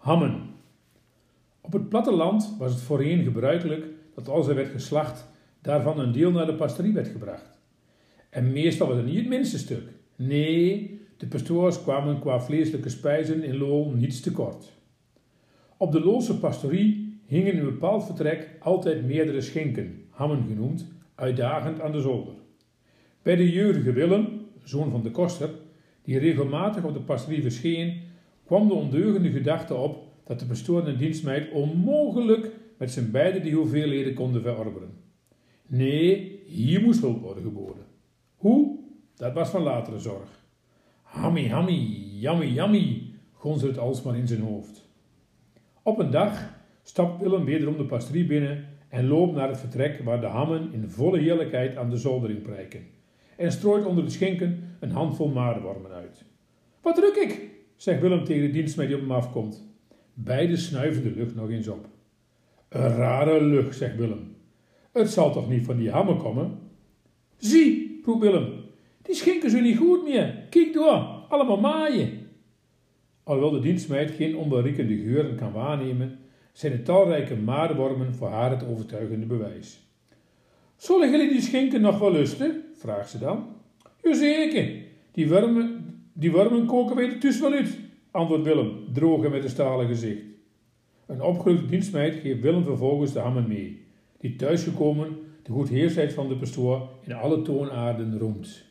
Hammen. Op het platteland was het voorheen gebruikelijk dat als er werd geslacht, daarvan een deel naar de pastorie werd gebracht. En meestal was het niet het minste stuk. Nee, de pastoors kwamen qua vleeselijke spijzen in Lol niets tekort. Op de Loolse pastorie hingen in een bepaald vertrek altijd meerdere schinken, hammen genoemd, uitdagend aan de zolder. Bij de jeugdige Willem, zoon van de koster, die regelmatig op de pastorie verscheen, kwam de ondeugende gedachte op dat de pastoor en dienstmeid onmogelijk met zijn beide die hoeveelheden konden verorberen. Nee, hier moest hulp worden geboden. Hoe? Dat was van latere zorg. Hammy, hammy, yummy, yummy, gonsde het alsmaar in zijn hoofd. Op een dag stapt Willem wederom de pastorie binnen en loopt naar het vertrek waar de hammen in volle heerlijkheid aan de zoldering prijken en strooit onder de schinken een handvol maarwormen uit. Wat druk ik? Zegt Willem tegen de dienstmeid die op hem afkomt. Beiden snuiven de lucht nog eens op. Een rare lucht, zegt Willem. Het zal toch niet van die hammen komen? Zie, roept Willem, die schinken zijn niet goed meer. Kijk door, allemaal maaien. Alhoewel de dienstmeid geen onberiekende geuren kan waarnemen, zijn de talrijke maarwormen voor haar het overtuigende bewijs. Zullen jullie die schinken nog wel lusten? vraagt ze dan. Jazeker, die wormen, die wormen koken wij er tussen wel uit, antwoordt Willem, droog en met een stalen gezicht. Een opgeluchte dienstmeid geeft Willem vervolgens de hammen mee, die thuisgekomen de goedheersheid van de pastoor in alle toonaarden roemt.